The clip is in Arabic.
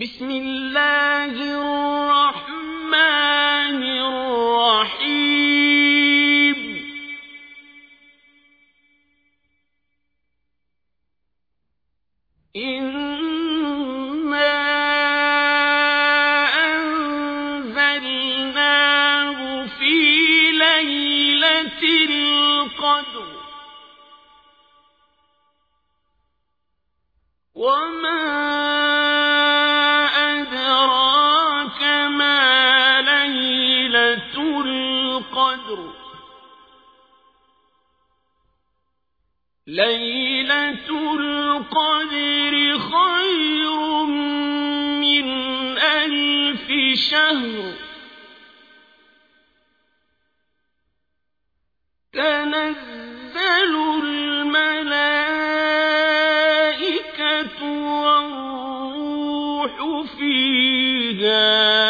بسم الله الرحمن الرحيم. إنا أنزلناه في ليلة القدر. وما القدر. ليلة القدر خير من ألف شهر. تنزل الملائكة والروح فيها.